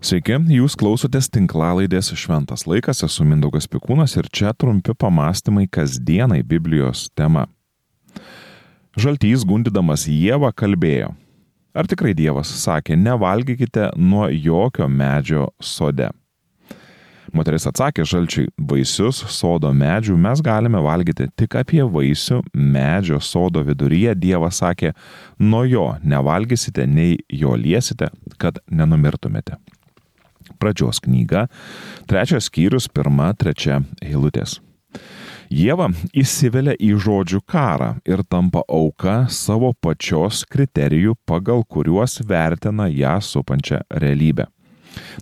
Sveiki, jūs klausotės tinklalaidės Šventas laikas, esu Mindaugas Pikūnas ir čia trumpi pamastymai kasdienai Biblijos tema. Žaltys gundydamas Jėvą kalbėjo. Ar tikrai Dievas sakė, nevalgykite nuo jokio medžio sode? Moteris atsakė žalčiui, vaisius sodo medžių mes galime valgyti tik apie vaisių medžio sodo viduryje. Dievas sakė, nuo jo nevalgysite, nei jo liesite, kad nenumirtumėte. Pradžios knyga, trečias skyrius, pirma, trečia eilutės. Jėva įsivelia į žodžių karą ir tampa auka savo pačios kriterijų, pagal kuriuos vertina ją supančią realybę.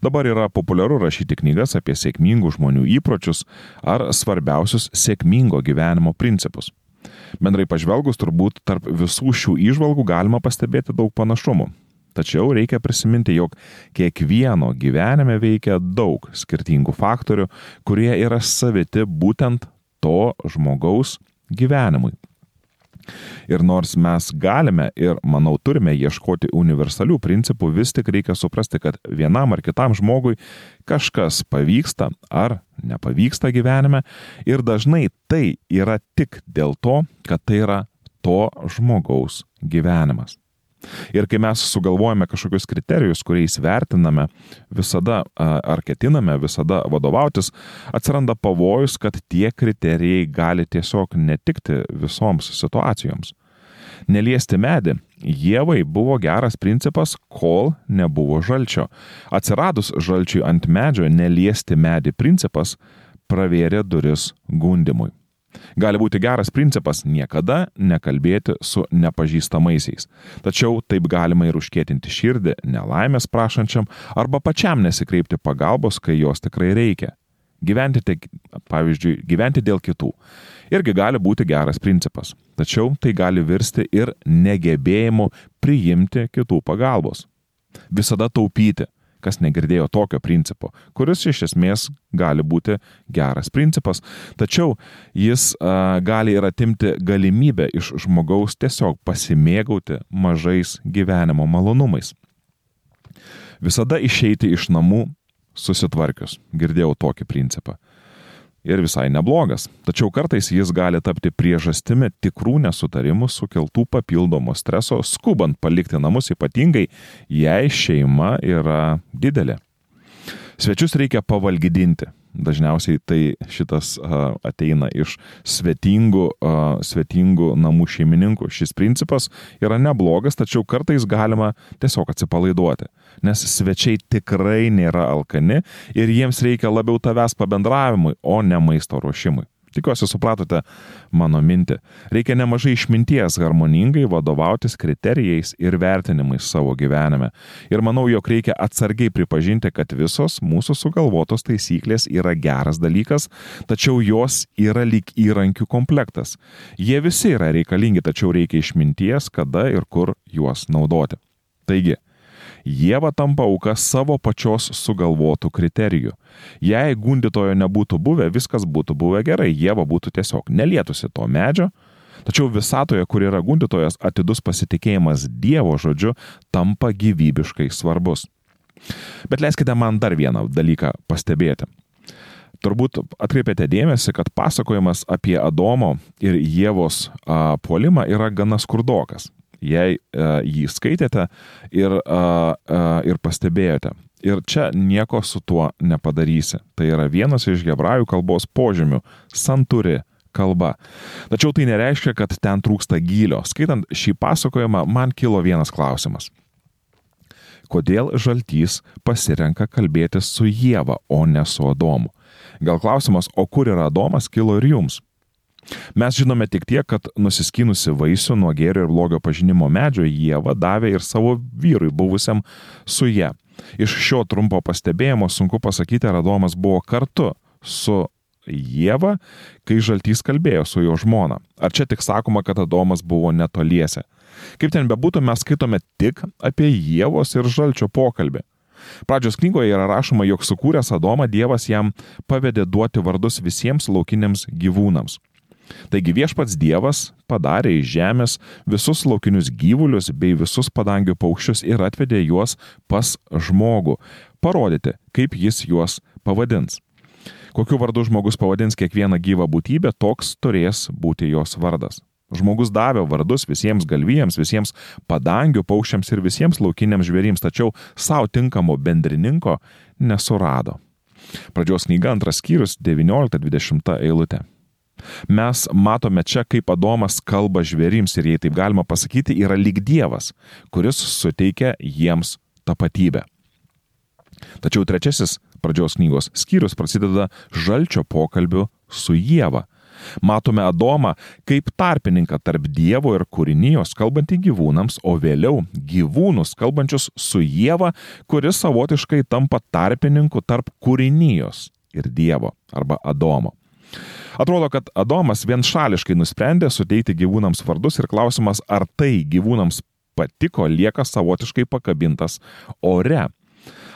Dabar yra populiaru rašyti knygas apie sėkmingų žmonių įpročius ar svarbiausius sėkmingo gyvenimo principus. Bendrai pažvelgus, turbūt tarp visų šių įžvalgų galima pastebėti daug panašumų. Tačiau reikia prisiminti, jog kiekvieno gyvenime veikia daug skirtingų faktorių, kurie yra saviti būtent to žmogaus gyvenimui. Ir nors mes galime ir, manau, turime ieškoti universalių principų, vis tik reikia suprasti, kad vienam ar kitam žmogui kažkas pavyksta ar nepavyksta gyvenime ir dažnai tai yra tik dėl to, kad tai yra to žmogaus gyvenimas. Ir kai mes sugalvojame kažkokius kriterijus, kuriais vertiname visada ar ketiname visada vadovautis, atsiranda pavojus, kad tie kriterijai gali tiesiog netikti visoms situacijoms. Neliesti medį Jėvai buvo geras principas, kol nebuvo žalčio. Atsiradus žalčiui ant medžio neliesti medį principas pravėrė duris gundimui. Gali būti geras principas niekada nekalbėti su nepažįstamaisiais. Tačiau taip galima ir užkėtinti širdį nelaimės prašančiam arba pačiam nesikreipti pagalbos, kai jos tikrai reikia. Gyventi, te, pavyzdžiui, gyventi dėl kitų. Irgi gali būti geras principas. Tačiau tai gali virsti ir negebėjimu priimti kitų pagalbos. Visada taupyti kas negirdėjo tokio principo, kuris iš esmės gali būti geras principas, tačiau jis a, gali ir atimti galimybę iš žmogaus tiesiog pasimėgauti mažais gyvenimo malonumais. Visada išeiti iš namų susitvarkius. Girdėjau tokį principą ir visai neblogas. Tačiau kartais jis gali tapti priežastimi tikrų nesutarimų sukeltų papildomo streso, skubant palikti namus ypatingai, jei šeima yra didelė. Svečius reikia pavalgydinti. Dažniausiai tai šitas ateina iš svetingų, svetingų namų šeimininkų. Šis principas yra neblogas, tačiau kartais galima tiesiog atsipalaiduoti. Nes svečiai tikrai nėra alkani ir jiems reikia labiau tavęs pabendravimui, o ne maisto ruošimui. Tikiuosi supratote mano mintį. Reikia nemažai išminties harmoningai vadovautis kriterijais ir vertinimais savo gyvenime. Ir manau, jog reikia atsargiai pripažinti, kad visos mūsų sugalvotos taisyklės yra geras dalykas, tačiau jos yra lyg įrankių komplektas. Jie visi yra reikalingi, tačiau reikia išminties, kada ir kur juos naudoti. Taigi, Jėva tampa auka savo pačios sugalvotų kriterijų. Jei gundytojo nebūtų buvę, viskas būtų buvę gerai, Jėva būtų tiesiog nelietusi to medžio, tačiau visatoje, kur yra gundytojas, atidus pasitikėjimas Dievo žodžiu tampa gyvybiškai svarbus. Bet leiskite man dar vieną dalyką pastebėti. Turbūt atkreipėte dėmesį, kad pasakojimas apie Adomo ir Jėvos a, puolimą yra gana skurdokas jei uh, jį skaitėte ir, uh, uh, ir pastebėjote. Ir čia nieko su tuo nepadarysi. Tai yra vienas iš hebrajų kalbos požymių - santuri kalba. Tačiau tai nereiškia, kad ten trūksta gylio. Skaitant šį pasakojimą, man kilo vienas klausimas. Kodėl žaltys pasirenka kalbėti su Jėva, o ne su Adomu? Gal klausimas, o kur yra Adomas, kilo ir jums. Mes žinome tik tiek, kad nusiskynusi vaisių nuo gėrio ir blogio pažinimo medžio Jėva davė ir savo vyrui buvusiam su jie. Iš šio trumpo pastebėjimo sunku pasakyti, ar Adomas buvo kartu su Jėva, kai žaltys kalbėjo su jo žmona. Ar čia tik sakoma, kad Adomas buvo netoliese? Kaip ten bebūtų, mes skaitome tik apie Jėvos ir žalčio pokalbį. Pradžios knygoje yra rašoma, jog sukūręs Adomą Dievas jam pavedė duoti vardus visiems laukiniams gyvūnams. Taigi viešpats Dievas padarė iš žemės visus laukinius gyvulius bei visus padangių paukščius ir atvedė juos pas žmogų, parodyti, kaip jis juos pavadins. Kokiu vardu žmogus pavadins kiekvieną gyvą būtybę, toks turės būti jos vardas. Žmogus davė vardus visiems galvijams, visiems padangių paukščiams ir visiems laukiniams žvėrims, tačiau savo tinkamo bendrininko nesurado. Pradžios knyga antras skyrius 19-20 eilutė. Mes matome čia, kaip Adomas kalba žvėrims ir jei taip galima pasakyti, yra lyg Dievas, kuris suteikia jiems tapatybę. Tačiau trečiasis pradžios knygos skyrius prasideda žalčio pokalbiu su Jėva. Matome Adomą kaip tarpininką tarp Dievo ir kūrinijos, kalbantį gyvūnams, o vėliau gyvūnus, kalbančius su Jėva, kuris savotiškai tampa tarpininku tarp kūrinijos ir Dievo arba Adomo. Atrodo, kad Adomas vienšališkai nusprendė suteikti gyvūnams vardus ir klausimas, ar tai gyvūnams patiko, lieka savotiškai pakabintas ore.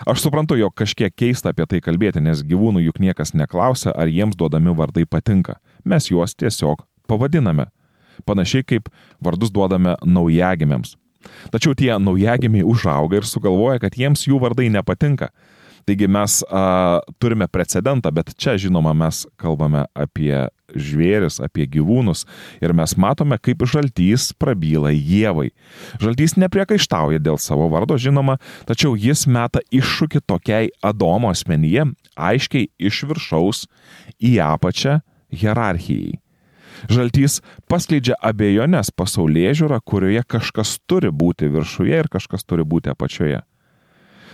Aš suprantu, jog kažkiek keista apie tai kalbėti, nes gyvūnų juk niekas neklausia, ar jiems duodami vardai patinka. Mes juos tiesiog pavadiname. Panašiai kaip vardus duodame naujagimiams. Tačiau tie naujagimiai užauga ir sugalvoja, kad jiems jų vardai nepatinka. Taigi mes a, turime precedentą, bet čia žinoma mes kalbame apie žvėris, apie gyvūnus ir mes matome, kaip žaltys prabyla Jėvai. Žaltys nepriekaištauja dėl savo vardo, žinoma, tačiau jis meta iššūkį tokiai Adomo asmenyje, aiškiai iš viršaus į apačią hierarchijai. Žaltys paskleidžia abejonės pasaulyje žiūrą, kurioje kažkas turi būti viršuje ir kažkas turi būti apačioje.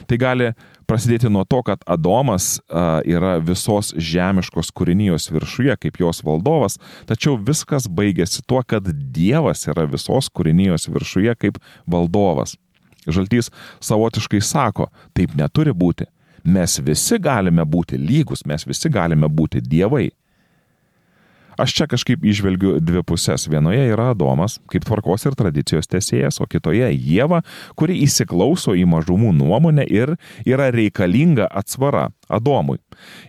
Tai gali prasidėti nuo to, kad Adomas a, yra visos žemiškos kūrinijos viršuje kaip jos valdovas, tačiau viskas baigėsi tuo, kad Dievas yra visos kūrinijos viršuje kaip valdovas. Žaltys savotiškai sako, taip neturi būti. Mes visi galime būti lygus, mes visi galime būti dievai. Aš čia kažkaip išvelgiu dvi pusės. Vienoje yra Adomas, kaip tvarkos ir tradicijos tesėjas, o kitoje Jėva, kuri įsiklauso į mažumų nuomonę ir yra reikalinga atsvara Adomui.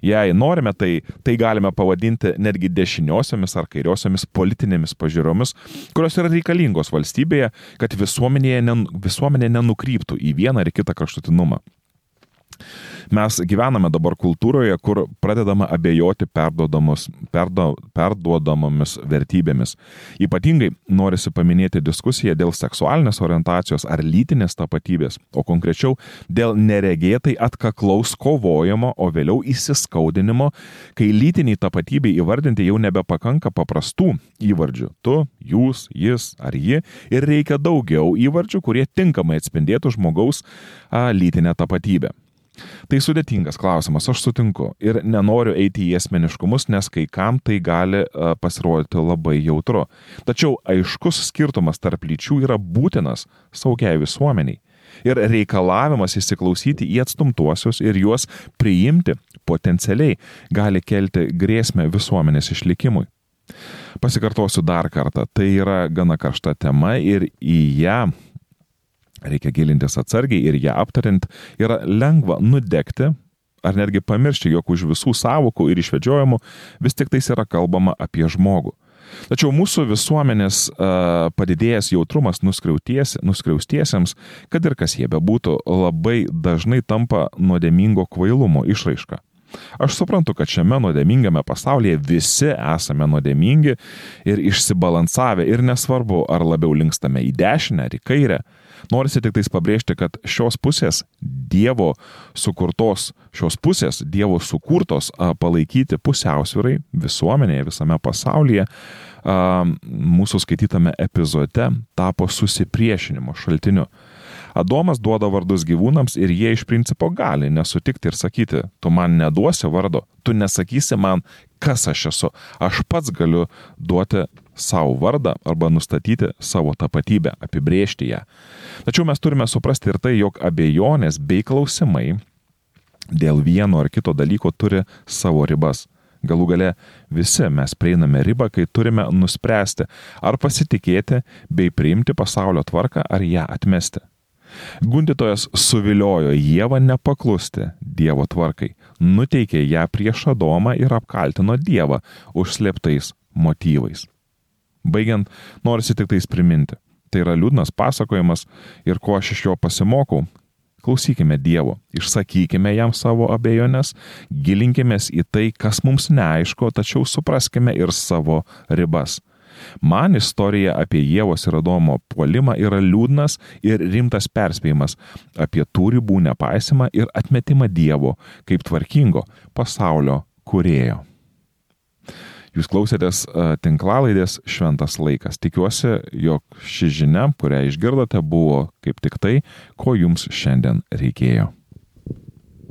Jei norime, tai tai galime pavadinti netgi dešiniosiomis ar kairiosiomis politinėmis pažiūromis, kurios yra reikalingos valstybėje, kad visuomenė nenukryptų į vieną ar kitą kraštutinumą. Mes gyvename dabar kultūroje, kur pradedama abejoti perdo, perduodamomis vertybėmis. Ypatingai norisi paminėti diskusiją dėl seksualinės orientacijos ar lytinės tapatybės, o konkrečiau dėl neregėtai atkaklaus kovojimo, o vėliau įsiskaudinimo, kai lytiniai tapatybei įvardinti jau nebepakanka paprastų įvardžių - tu, jūs, jis ar ji ir reikia daugiau įvardžių, kurie tinkamai atspindėtų žmogaus a, lytinę tapatybę. Tai sudėtingas klausimas, aš sutinku ir nenoriu eiti į esmeniškumus, nes kai kam tai gali pasirodyti labai jautru. Tačiau aiškus skirtumas tarp lyčių yra būtinas saugiai visuomeniai. Ir reikalavimas įsiklausyti į atstumtuosius ir juos priimti potencialiai gali kelti grėsmę visuomenės išlikimui. Pasikartosiu dar kartą, tai yra gana karšta tema ir į ją reikia gilintis atsargiai ir ją aptariant yra lengva nudegti ar netgi pamiršti, jog už visų savokų ir išvedžiojimų vis tik tais yra kalbama apie žmogų. Tačiau mūsų visuomenės uh, padidėjęs jautrumas nuskriaustiesiems, kad ir kas jie bebūtų, labai dažnai tampa nuodėmingo kvailumo išraiška. Aš suprantu, kad šiame nuodėmingame pasaulyje visi esame nuodėmingi ir išsibalansavę ir nesvarbu, ar labiau linkstame į dešinę ar į kairę, Norisi tik tais pabrėžti, kad šios pusės Dievo sukurtos, šios pusės Dievo sukurtos palaikyti pusiausvirai visuomenėje, visame pasaulyje, mūsų skaitytame epizode tapo susipriešinimo šaltiniu. Adomas duoda vardus gyvūnams ir jie iš principo gali nesutikti ir sakyti, tu man neduosi vardo, tu nesakysi man, kas aš esu, aš pats galiu duoti savo vardą arba nustatyti savo tapatybę, apibrėžti ją. Tačiau mes turime suprasti ir tai, jog abejonės bei klausimai dėl vieno ar kito dalyko turi savo ribas. Galų gale visi mes prieiname ribą, kai turime nuspręsti, ar pasitikėti bei priimti pasaulio tvarką, ar ją atmesti. Gundytojas suviliojo Jėvą nepaklusti Dievo tvarkai, nuteikė ją prieš Adomą ir apkaltino Dievą užslėptais motyvais. Baigiant, norisi tik tais priminti. Tai yra liūdnas pasakojimas ir ko aš iš jo pasimokau. Klausykime Dievo, išsakykime jam savo abejonės, gilinkimės į tai, kas mums neaišku, tačiau supraskime ir savo ribas. Man istorija apie Jėvos ir Adomo puolimą yra liūdnas ir rimtas perspėjimas apie tų ribų nepaisimą ir atmetimą Dievo kaip tvarkingo pasaulio kurėjo. Jūs klausėtės tinklalaidės Šventas laikas. Tikiuosi, jog ši žinia, kurią išgirdote, buvo kaip tik tai, ko jums šiandien reikėjo.